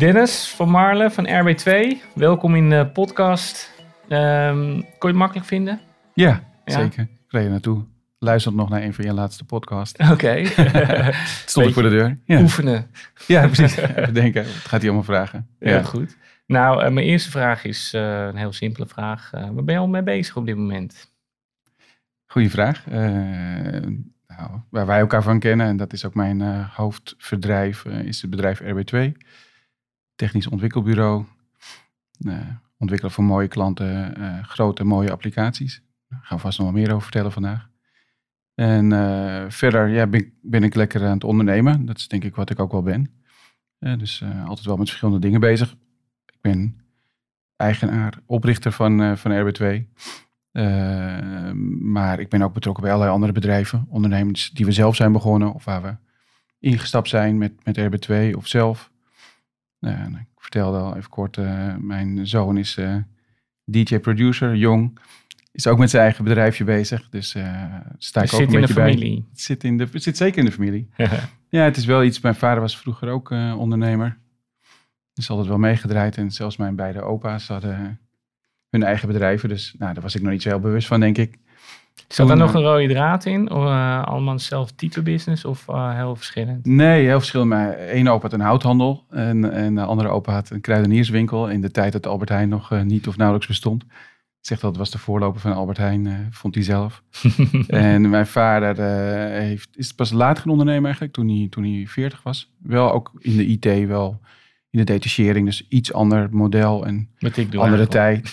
Dennis van Marle van RB2, welkom in de podcast. Um, kon je het makkelijk vinden? Ja, zeker. Ik reed naartoe. Luister nog naar een van je laatste podcast. Oké. Stond ik voor de deur. Ja. Oefenen. Ja, precies. Even denken, wat gaat hij allemaal vragen? Ja, goed. Nou, uh, mijn eerste vraag is uh, een heel simpele vraag. Uh, waar ben je al mee bezig op dit moment? Goeie vraag. nou, waar wij elkaar van kennen, en dat is ook mijn hoofdbedrijf, is het bedrijf RB2 technisch ontwikkelbureau. Uh, ontwikkelen voor mooie klanten uh, grote mooie applicaties. Daar gaan we vast nog wel meer over vertellen vandaag. En uh, verder ja, ben, ben, ik lekker aan het ondernemen. Dat is denk ik wat ik ook wel ben. dus altijd wel met verschillende dingen bezig. Ik ben eigenaar, oprichter van, van RB2. maar ik ben ook betrokken bij allerlei andere bedrijven. Ondernemers die we zelf zijn begonnen of waar we ingestapt zijn met, met RB2 of zelf. Ik vertelde al even kort, uh, mijn zoon is eh, DJ-producer, jong. Is ook met zijn eigen bedrijfje bezig. Dus uh, sta ik ook een beetje bij. Familie. Het zit, in de, het zit zeker in de familie. ja, het is wel iets. Mijn vader was vroeger ook ondernemer. Is altijd wel meegedraaid. En zelfs mijn beide opa's hadden hun eigen bedrijven. Dus nou, daar was ik nog niet zo heel bewust van, denk ik. Zat er nog een rode draad in? Of uh, allemaal hetzelfde type business of uh, heel verschillend? Nee, heel verschillend. Maar één opa had een houthandel en, en de andere opa had een kruidenierswinkel in de tijd dat Albert Heijn nog uh, niet of nauwelijks bestond. Ik zeg dat het was de voorloper van Albert Heijn, vond hij zelf. en mijn vader heeft, is pas later gaan ondernemen eigenlijk, toen hij, toen hij 40 was. Wel ook in de IT, wel in de detachering. Dus iets ander model en andere tijd.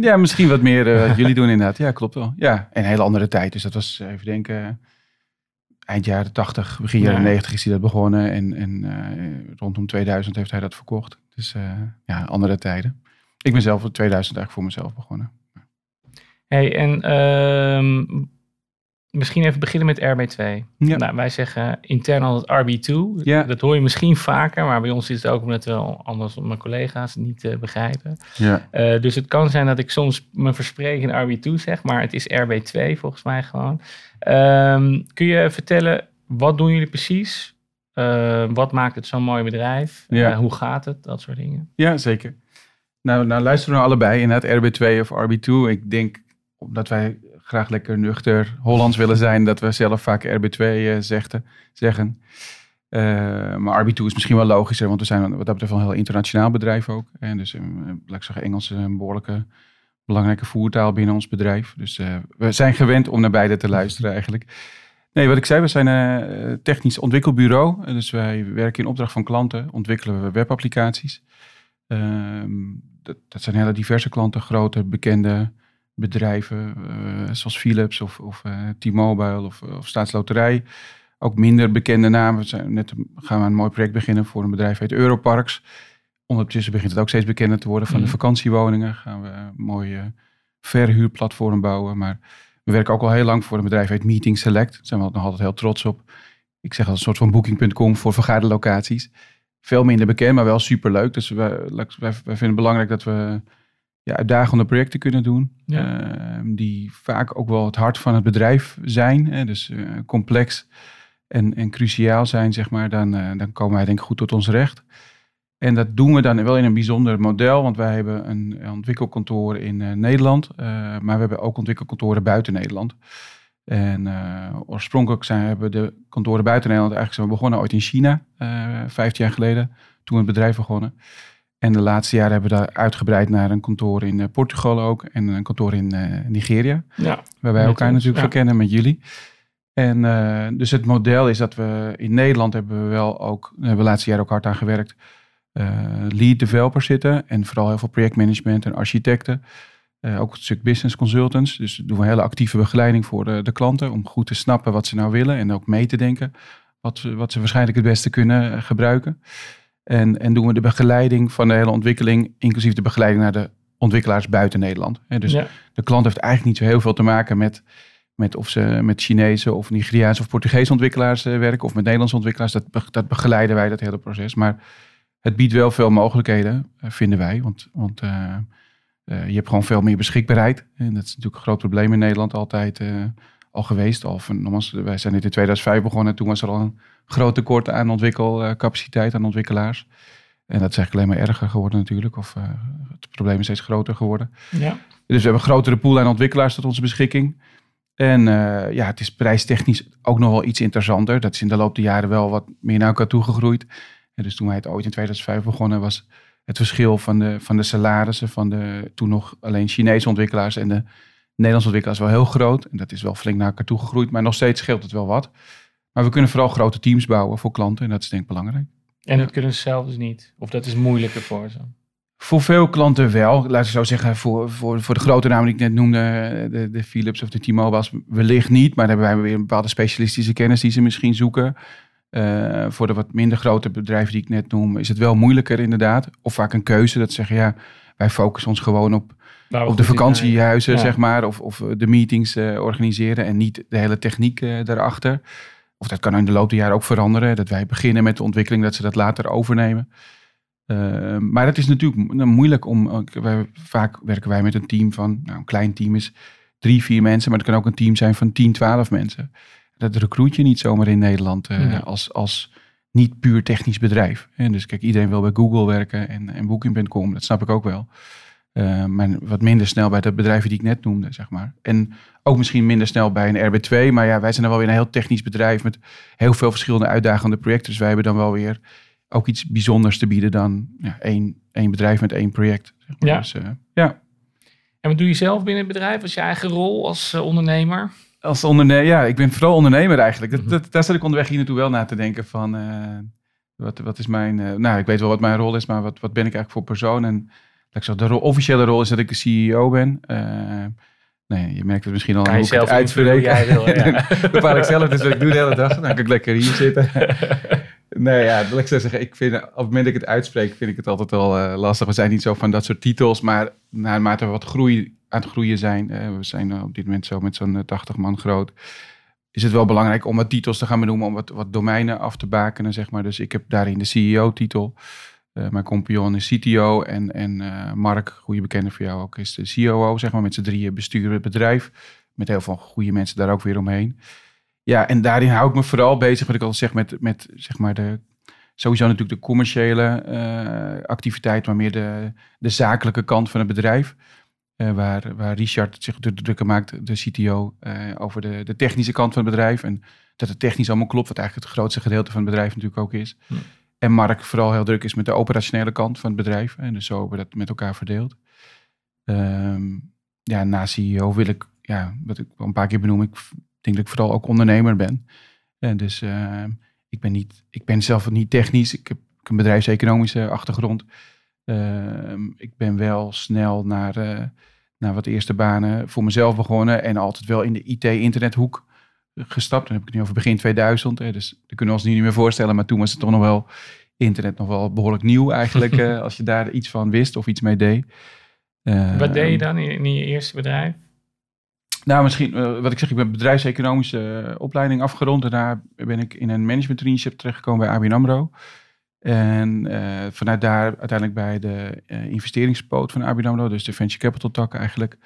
ja, misschien wat meer uh, wat jullie doen inderdaad. Ja, klopt wel. Ja, en een hele andere tijd. Dus dat was, even denken, eind jaren 80, begin jaren 90 is hij dat begonnen. En, en uh, rondom 2000 heeft hij dat verkocht. Dus uh, ja, andere tijden. Ik ben zelf in 2000 eigenlijk voor mezelf begonnen. Hey, en ehm, Misschien even beginnen met RB2. Ja. Nou, wij zeggen intern altijd RB2. Ja. Dat hoor je misschien vaker, maar bij ons is het ook omdat we anders mijn collega's niet uh, begrijpen. Ja. Uh, dus het kan zijn dat ik soms me verspreek in RB2 zeg, maar het is RB2 volgens mij gewoon. Um, kun je vertellen, wat doen jullie precies? Uh, wat maakt het zo'n mooi bedrijf? Ja. hoe gaat het? Dat soort dingen. Ja, zeker. Nou, nou luisteren we allebei inderdaad RB2 of RB2. Ik denk omdat wij graag lekker nuchter Hollands willen zijn, dat we zelf vaak RB2 uh, eh, zegden, zeggen. Uh, maar RB2 is misschien wel logischer, want we zijn wat dat betreft een heel internationaal bedrijf ook. En dus, uh, laat ik zeggen, Engels een behoorlijke belangrijke voertaal binnen ons bedrijf. Dus we zijn gewend om naar beide te luisteren eigenlijk. Nee, wat ik zei, we zijn een technisch ontwikkelbureau. Dus wij werken in opdracht van klanten, ontwikkelen we webapplicaties. Ehm, dat, dat, zijn hele diverse klanten, grote, bekende bedrijven uh, zoals Philips of, of uh, T-Mobile of, of Staatsloterij. Ook minder bekende namen. We zijn net gaan we een mooi project beginnen voor een bedrijf heet Europarks. Ondertussen begint het ook steeds bekender te worden van de mhm. vakantiewoningen. Gaan we een mooie verhuurplatform bouwen. Maar we werken ook al heel lang voor een bedrijf heet Meeting Select. Daar zijn we nog altijd heel trots op. Ik zeg als een soort van booking.com voor vergaderlocaties. Veel minder bekend, maar wel superleuk. Dus wij, wij, wij vinden het belangrijk dat we ja, uitdagende projecten kunnen doen. Ehm, die vaak ook wel het hart van het bedrijf zijn. Hè, dus uh, complex en, en cruciaal zijn, zeg maar. Dan, uh, dan komen wij denk ik goed tot ons recht. En dat doen we dan wel in een bijzonder model. Want wij hebben een ontwikkelkantoor in uh, Nederland. maar we hebben ook ontwikkelkantoren buiten Nederland. En oorspronkelijk zijn, hebben de kantoren buiten Nederland eigenlijk zijn we begonnen ooit in China. vijftien jaar geleden, toen we het bedrijf begonnen. En de laatste jaren hebben we daar uitgebreid naar een kantoor in eh, Portugal ook en een kantoor in uh, Nigeria. Ja, waar wij elkaar natuurlijk ja. verkennen met jullie. En uh, dus het model is dat we in Nederland hebben we wel ook, hebben we laatste jaar ook hard aan gewerkt, uh, lead developers zitten en vooral heel veel projectmanagement en architecten. ook een stuk business consultants. Dus doen we hele actieve begeleiding voor de, de, klanten om goed te snappen wat ze nou willen en ook mee te denken wat, wat ze waarschijnlijk het beste kunnen gebruiken. En, en doen we de begeleiding van de hele ontwikkeling, inclusief de begeleiding naar de ontwikkelaars buiten Nederland. dus de klant heeft eigenlijk niet zo heel veel te maken met, met of ze met Chinese of Nigeriaanse of Portugese ontwikkelaars eh, werken of met Nederlandse ontwikkelaars. Dat, dat begeleiden wij, dat hele proces. Maar het biedt wel veel mogelijkheden, eh, vinden wij. Want, want uh, je hebt gewoon veel meer beschikbaarheid. En dat is natuurlijk een groot probleem in Nederland altijd al geweest. Al van, nogmaals, wij zijn dit in 2005 begonnen. Toen was er al een groot tekort aan ontwikkelcapaciteit, aan ontwikkelaars. En dat is eigenlijk alleen maar erger geworden natuurlijk. Of het probleem is steeds groter geworden. Ja. Dus we hebben een grotere pool aan ontwikkelaars tot onze beschikking. En ja, het is prijstechnisch ook nog wel iets interessanter. Dat is in de loop der jaren wel wat meer naar elkaar toegegroeid. En dus toen wij het ooit in 2005 begonnen, was het verschil van de, van de salarissen van de toen nog alleen Chinese ontwikkelaars en de Nederlandse ontwikkelaars wel heel groot. En dat is wel flink naar elkaar toegegroeid, maar nog steeds scheelt het wel wat. Maar we kunnen vooral grote teams bouwen voor klanten en dat is denk ik belangrijk. En dat kunnen ze zelf dus niet? Of dat is moeilijker voor ze? Voor veel klanten wel. Laat ik zo zeggen, voor, voor, voor de grote namen die ik net noemde, de, de Philips of de T-Mobile's, wellicht niet. Maar dan hebben wij weer een bepaalde specialistische kennis die ze misschien zoeken. Uh, voor de wat minder grote bedrijven die ik net noem, is het wel moeilijker inderdaad. Of vaak een keuze dat zeggen, ja, wij focussen ons gewoon op, op de vakantiehuizen, zeg maar. Of, of de meetings uh, organiseren en niet de hele techniek uh, daarachter. Of dat kan in de loop der jaren ook veranderen. Dat wij beginnen met de ontwikkeling, dat ze dat later overnemen. maar het is natuurlijk moeilijk om. Wij, vaak werken wij met een team van. Nou, een klein team is drie, vier mensen. Maar het kan ook een team zijn van 10, 12 mensen dat recruit je niet zomaar in Nederland als, als niet puur technisch bedrijf. En dus kijk, iedereen wil bij Google werken en, en Booking.com, dat snap ik ook wel. Uh, maar wat minder snel bij de bedrijven die ik net noemde, zeg maar. En ook misschien minder snel bij een RB2. Maar ja, wij zijn dan wel weer een heel technisch bedrijf met heel veel verschillende uitdagende projecten. Dus wij hebben dan wel weer ook iets bijzonders te bieden dan ja, één, één bedrijf met één project. Zeg maar. ja. Dus, uh, ja. En wat doe je zelf binnen het bedrijf? Wat is je eigen rol als ondernemer? als ondernemer, ja, ik ben vooral ondernemer eigenlijk. Dat, mhm. dat, daar zat ik onderweg hier naartoe wel na te denken van, wat, wat is mijn, nou, ik weet wel wat mijn rol is, maar wat, wat ben ik eigenlijk voor persoon? En ik zo, de rol, officiële rol is dat ik de CEO ben. Uh, nee, je merkt het misschien al. Kan je zelf uitspreken? Jij wil, ja. bepaal ik zelf, dus wat ik doe de hele dag. Dan kan ik lekker hier zitten. nee, ja, wil ik zeggen, ik vind, op het moment dat ik het uitspreek, vind ik het altijd wel lastig. We zijn niet zo van dat soort titels, maar naarmate we wat groei aan het groeien zijn. Uh, we zijn op dit moment zo met zo'n 80 eh, man groot. Is het wel belangrijk om wat titels te gaan benoemen, om wat, wat domeinen af te bakenen, zeg maar. Dus ik heb daarin de CEO-titel. Uh, mijn compagnon is CTO en, en Mark, goede bekende voor jou ook, is de COO, zeg maar. Met z'n drieën besturen het bedrijf. Met heel veel goede mensen daar ook weer omheen. Ja, en daarin hou ik me vooral bezig, wat ik al zeg, met, met zeg maar de sowieso natuurlijk de commerciële uh, activiteit, maar meer de, de zakelijke kant van het bedrijf. Waar, waar Richard zich drukker maakt, de CTO, eh, over de, de technische kant van het bedrijf. En dat het technisch allemaal klopt, wat eigenlijk het grootste gedeelte van het bedrijf natuurlijk ook is. En Mark vooral heel druk is met de operationele kant van het bedrijf. En dus zo hebben we dat met elkaar verdeeld. Um, ja, na CEO wil ik, ja, wat ik al een paar keer benoem, ik denk dat ik vooral ook ondernemer ben. En dus uh, ik, ben niet, ik ben zelf niet technisch, ik heb een bedrijfseconomische achtergrond. Ehm, ik ben wel snel naar, uh, naar wat eerste banen voor mezelf begonnen en altijd wel in de IT-internethoek gestapt. Dan heb ik het nu over begin 2000, hè, dus dat kunnen we ons nu niet meer voorstellen, maar toen was het toch nog wel internet nog wel behoorlijk nieuw eigenlijk, uh, als je daar iets van wist of iets mee deed. wat deed je dan in, in je eerste bedrijf? Nou, misschien, uh, wat ik zeg, ik ben bedrijfseconomische opleiding afgerond. En daar ben ik in een management traineeship terechtgekomen bij ABN AMRO. En vanuit daar uiteindelijk bij de investeringspoot van ABN AMRO, dus de venture capital tak eigenlijk,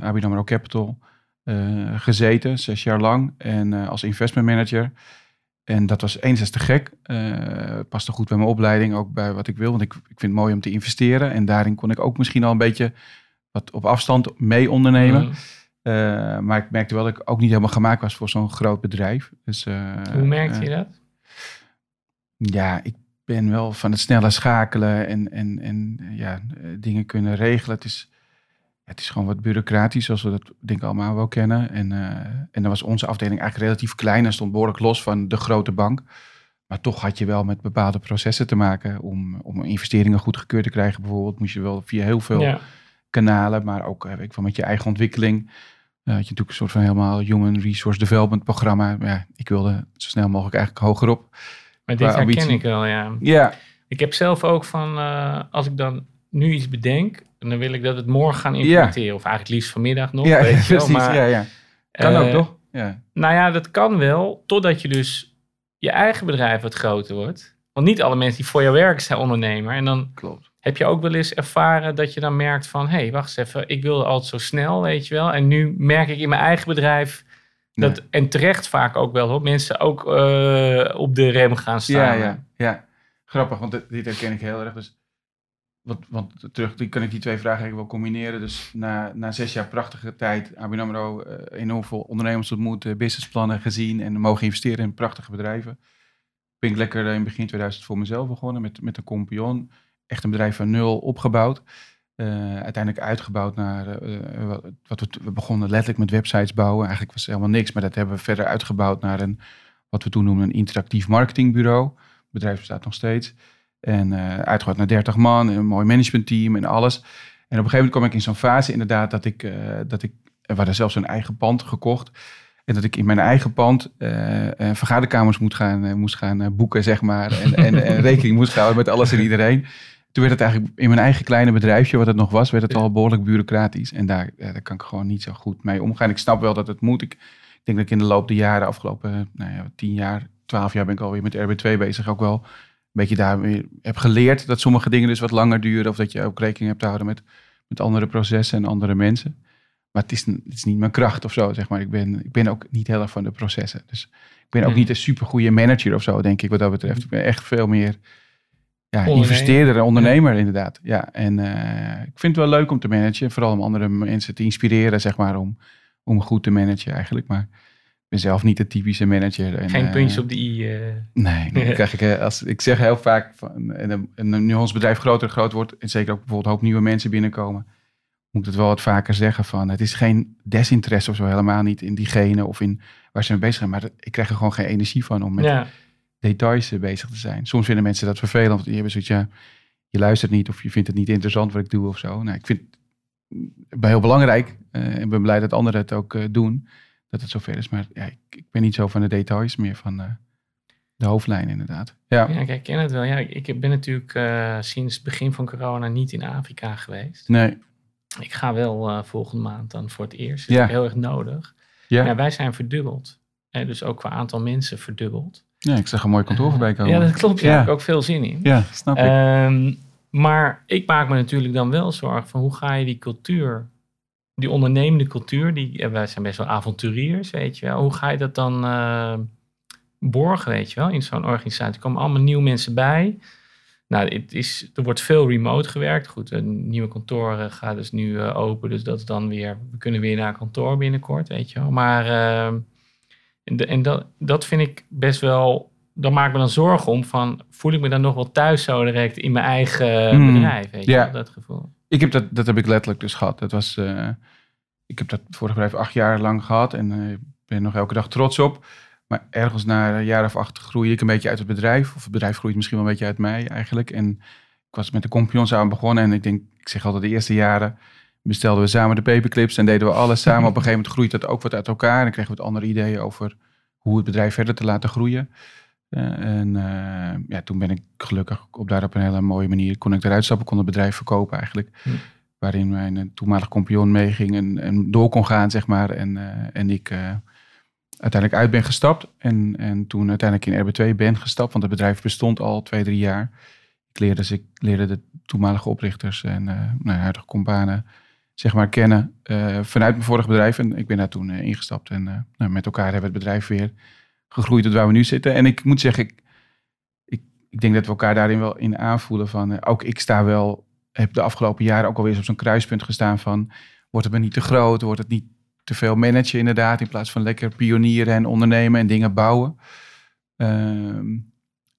ABN AMRO Capital, gezeten, zes jaar lang. En als investment manager. En dat was eens te gek. paste goed bij mijn opleiding, ook bij wat ik wil. Want ik, ik vind het mooi om te investeren. En daarin kon ik ook misschien al een beetje wat op afstand mee ondernemen. Mm. maar ik merkte wel dat ik ook niet helemaal gemaakt was voor zo'n groot bedrijf. Dus, Hoe merkte je dat? Ja, ik ben wel van het snelle schakelen en, en, en ja, dingen kunnen regelen. Het is, het is gewoon wat bureaucratisch, zoals we dat denk ik allemaal wel kennen. En, uh, en dan was onze afdeling eigenlijk relatief klein en stond behoorlijk los van de grote bank. Maar toch had je wel met bepaalde processen te maken om, om investeringen goedgekeurd te krijgen. Bijvoorbeeld moest je wel via heel veel kanalen, maar ook heb ik van met je eigen ontwikkeling. Uh, had je natuurlijk een soort van helemaal human resource development programma. Ja, ik wilde zo snel mogelijk eigenlijk hogerop. Maar dit herken ik wel, ja. Ja. Ik heb zelf ook van, uh, als ik dan nu iets bedenk, dan wil ik dat het morgen gaan implementeren. Ja. Of eigenlijk liefst vanmiddag nog, ja, weet je wel. Maar, ja, ja. Kan uh, ook, toch? Ja. Nou ja, dat kan wel, totdat je dus je eigen bedrijf wat groter wordt. Want niet alle mensen die voor jou werken zijn ondernemer. En dan Klopt. heb je ook wel eens ervaren dat je dan merkt van... hé, hey, wacht eens even, ik wilde altijd zo snel, weet je wel. En nu merk ik in mijn eigen bedrijf dat, En terecht vaak ook wel hoor. Mensen ook uh, op de rem gaan staan. Ja, ja, ja. grappig, want dit, herken ik heel erg. Dus wat, want terug die kan ik die twee vragen eigenlijk wel combineren. Dus na, na zes jaar prachtige tijd, ABN AMRO, uh, enorm veel ondernemers ontmoet, businessplannen gezien en mogen investeren in prachtige bedrijven. Ben ik lekker in begin 2000 voor mezelf begonnen met, met een compagnon. Echt een bedrijf van nul opgebouwd. Uiteindelijk uitgebouwd naar wat, we, begonnen letterlijk met websites bouwen. Eigenlijk was het helemaal niks, maar dat hebben we verder uitgebouwd naar een, wat we toen noemen een interactief marketingbureau. Het bedrijf bestaat nog steeds. En uh, uitgebouwd naar 30 man, een mooi managementteam en alles. En op een gegeven moment kwam ik in zo'n fase inderdaad dat ik, dat ik we hadden zelfs een eigen pand gekocht. En dat ik in mijn eigen pand vergaderkamers moet gaan, moest gaan boeken, zeg maar. En, en, en rekening moest houden met alles en iedereen toen werd het eigenlijk in mijn eigen kleine bedrijfje, wat het nog was, werd het al behoorlijk bureaucratisch. En daar, daar kan ik gewoon niet zo goed mee omgaan. Ik snap wel dat het moet. Ik, ik denk dat ik in de loop der jaren, afgelopen nou ja, tien jaar, twaalf jaar ben ik alweer met RB2 bezig, ook wel beetje daarmee heb geleerd dat sommige dingen dus wat langer duren. Of dat je ook rekening hebt te houden met, met andere processen en andere mensen. Maar het is, het is niet mijn kracht of zo, zeg maar. Ik ben, ik ben ook niet heel erg van de processen. Dus ik ben ook hmm. niet een supergoeie manager of zo, denk ik, wat dat betreft. Ik ben echt veel meer ja, investeerder en ondernemer inderdaad. Ja, en uh, ik vind het wel leuk om te managen. Vooral om andere mensen te inspireren, zeg maar, om, om goed te managen eigenlijk. Maar ben zelf niet de typische manager. En, Geen uh, puntjes op de i. Uh... Nee, nee krijg ik, als, ik zeg heel vaak, van, en, en nu ons bedrijf groter en groter wordt, en zeker ook bijvoorbeeld een hoop nieuwe mensen binnenkomen, moet ik het wel wat vaker zeggen van, het is geen desinteresse of zo, helemaal niet in diegene of in waar ze mee bezig zijn, maar ik krijg er gewoon geen energie van om met... Ja details bezig te zijn. Soms vinden mensen dat vervelend, want die hebben zoiets, ja, je luistert niet of je vindt het niet interessant wat ik doe of zo. Nou, ik vind het heel belangrijk uh, en ben blij dat anderen het ook uh, doen, dat het zover is. Maar ja, ik, ik, ben niet zo van de details, meer van uh, de hoofdlijn inderdaad. Ja. ja, ik ken het wel. Ja, ik ben natuurlijk sinds het begin van corona niet in Afrika geweest. Nee. Ik ga wel volgende maand dan voor het eerst. Dat ja. is heel erg nodig. Ja. ja wij zijn verdubbeld. En dus ook qua aantal mensen verdubbeld. Ja, ik zeg een mooi kantoor voorbij komen. Ja, dat klopt. Ja, ik ook veel zin in. Ja, snap ik. Um, maar ik maak me natuurlijk dan wel zorgen van hoe ga je die cultuur, die ondernemende cultuur, die, wij zijn best wel avonturiers, weet je wel. Hoe ga je dat dan uh, borgen, weet je wel, in zo'n organisatie? Er komen allemaal nieuwe mensen bij. Nou, het is, er wordt veel remote gewerkt. Goed, een nieuwe kantoor gaat dus nu uh, open, dus dat is dan weer, we kunnen weer naar kantoor binnenkort, weet je wel. Maar... En, en dat, dat vind ik best wel dan maak ik me dan zorgen om van, voel ik me dan nog wel thuis zo direct in mijn eigen hmm. bedrijf, weet je, dat gevoel. Ik heb dat, dat heb ik letterlijk dus gehad. Dat was, uh, ik heb dat vorige bedrijf acht jaar lang gehad en uh, ben nog elke dag trots op. Maar ergens na een jaar of acht groeide ik een beetje uit het bedrijf. Of het bedrijf groeit misschien wel een beetje uit mij eigenlijk. En ik was met de compagnons aan begonnen en ik denk, ik zeg altijd de eerste jaren bestelden we samen de paperclips en deden we alles samen. Op een gegeven moment groeit dat ook wat uit elkaar. En dan kregen we wat andere ideeën over hoe het bedrijf verder te laten groeien. Uh, en uh, ja, toen ben ik gelukkig op daar op een hele mooie manier kon ik eruit stappen, kon het bedrijf verkopen eigenlijk. Hm. Waarin mijn uh, toenmalig compagnon meeging en, en, door kon gaan, zeg maar. En, en ik uiteindelijk uit ben gestapt. En, en toen uiteindelijk in RB2 ben gestapt, want het bedrijf bestond al twee, drie jaar. Ik leerde, dus ik leerde de toenmalige oprichters en nou, huidige companen zeg maar, kennen uh, vanuit mijn vorige bedrijf. En ik ben daar toen uh, ingestapt. En nou, met elkaar hebben we het bedrijf weer gegroeid tot waar we nu zitten. En ik moet zeggen, ik, ik, ik denk dat we elkaar daarin wel in aanvoelen van... ook ik sta wel, heb de afgelopen jaren ook alweer eens op zo'n kruispunt gestaan van... wordt het me niet te groot, wordt het niet te veel managen inderdaad... in plaats van lekker pionieren en ondernemen en dingen bouwen. Ehm,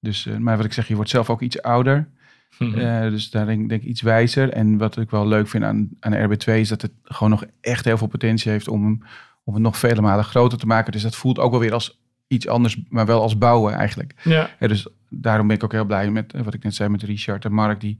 dus, maar wat ik zeg, je wordt zelf ook iets ouder... Mhm. Eh, dus daar denk, denk, ik iets wijzer. En wat ik wel leuk vind aan, aan RB2 is dat het gewoon nog echt heel veel potentie heeft om, om het nog vele malen groter te maken. Dus dat voelt ook wel weer als iets anders, maar wel als bouwen eigenlijk. Ja. dus daarom ben ik ook heel blij met eh, wat ik net zei met Richard en Mark, die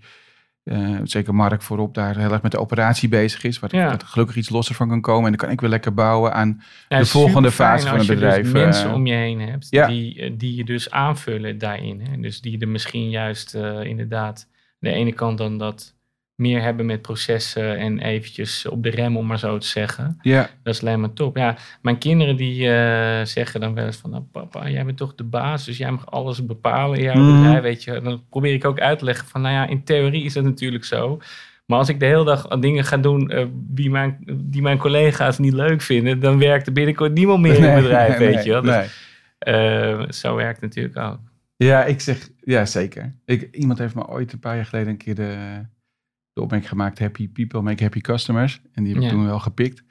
uh, zeker Mark voorop daar heel erg met de operatie bezig is. Waar ja. ik gelukkig iets losser van kan komen. En dan kan ik weer lekker bouwen aan de volgende fase van het bedrijf. Als je dus mensen om je heen hebt die, die je dus aanvullen daarin. Hè? Dus die er misschien juist uh, inderdaad de ene kant dan dat meer hebben met processen en eventjes op de rem, om maar zo te zeggen. Ja. Dat is alleen maar top. Ja, mijn kinderen die uh, zeggen dan wel eens van, nou, papa, jij bent toch de baas, dus jij mag alles bepalen in jouw mm. bedrijf, weet je. Dan probeer ik ook uit te leggen van, nou ja, in theorie is dat natuurlijk zo. Maar als ik de hele dag dingen ga doen uh, die, mijn, die mijn collega's niet leuk vinden, dan werkt er binnenkort niemand meer in het bedrijf, weet je wel. Dus, uh, zo werkt het natuurlijk ook. Ja, ik zeg, ja zeker. Ik, iemand heeft me ooit een paar jaar geleden een keer de, de opmerking gemaakt, happy people make happy customers. En die heb ik toen wel gepikt.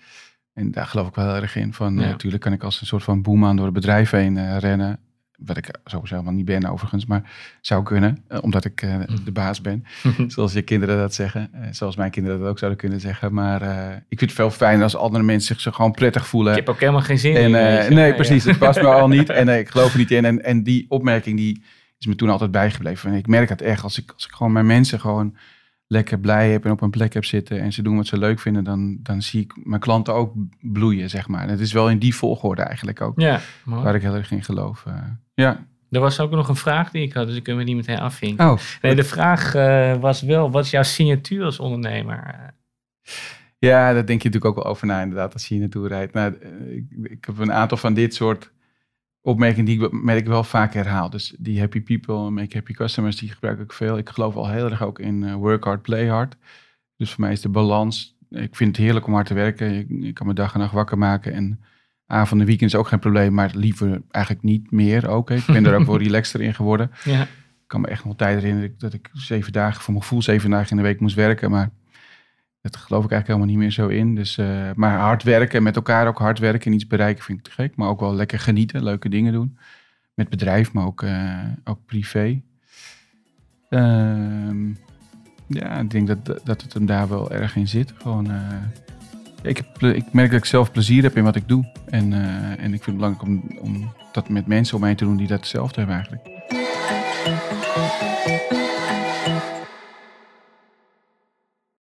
En daar geloof ik wel erg in. Van, Natuurlijk kan ik als een soort van boeman door het bedrijf heen uh, rennen. Wat ik sowieso helemaal niet ben overigens, maar zou kunnen, eh, omdat ik uh, de baas ben. zoals je kinderen dat zeggen. Uh, zoals mijn kinderen dat ook zouden kunnen zeggen. Maar ik vind het veel fijner als andere mensen zich gewoon prettig voelen. Ik heb ook helemaal geen zin en, in. nee, precies. Het past me al niet. En ik geloof er niet in. En, en die opmerking die is me toen altijd bijgebleven. En ik merk het echt als ik, als ik gewoon mijn mensen gewoon lekker blij heb en op een plek heb zitten en ze doen wat ze leuk vinden, dan, dan zie ik mijn klanten ook bloeien, zeg maar. En het is wel in die volgorde eigenlijk ook, ja, waar ik heel erg in geloof. Uh, ja. Er was ook nog een vraag die ik had, dus ik kan me niet meteen afvinken. Oh, nee, de vraag uh, was wel, wat is jouw signatuur als ondernemer? Ja, daar denk je natuurlijk ook wel over na, inderdaad, als je hier naartoe rijdt. Nou, eh, ik, ik heb een aantal van dit soort opmerking die ik merk wel vaak herhaal. Dus die happy people, make happy customers, die gebruik ik veel. Ik geloof al heel erg ook in uh, work hard, play hard. Dus voor mij is de balans. Ik vind het heerlijk om hard te werken. Ik, kan mijn dag en nacht wakker maken. En avond en weekend is ook geen probleem, maar liever eigenlijk niet meer ook. Ik ben er ook wel relaxter in geworden. Ja. Ik kan me echt nog tijd herinneren dat ik zeven dagen, voor mijn gevoel zeven dagen in de week moest werken. Maar dat geloof ik eigenlijk helemaal niet meer zo in. Dus, uh, maar hard werken, met elkaar ook hard werken en iets bereiken vind ik te gek. Maar ook wel lekker genieten, leuke dingen doen. Met bedrijf, maar ook, uh, ook privé. Uh, ja, ik denk dat, dat het hem daar wel erg in zit. Gewoon, uh, ik, ik merk dat ik zelf plezier heb in wat ik doe. En, en ik vind het belangrijk om, om dat met mensen om mij te doen die dat hetzelfde hebben eigenlijk.